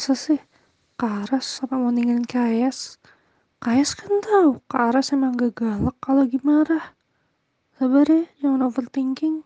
Masa sih Karas apa mau ninggalin Kak Ayas? Kan tahu Karas emang gak galak kalau lagi marah. Sabar ya, jangan overthinking.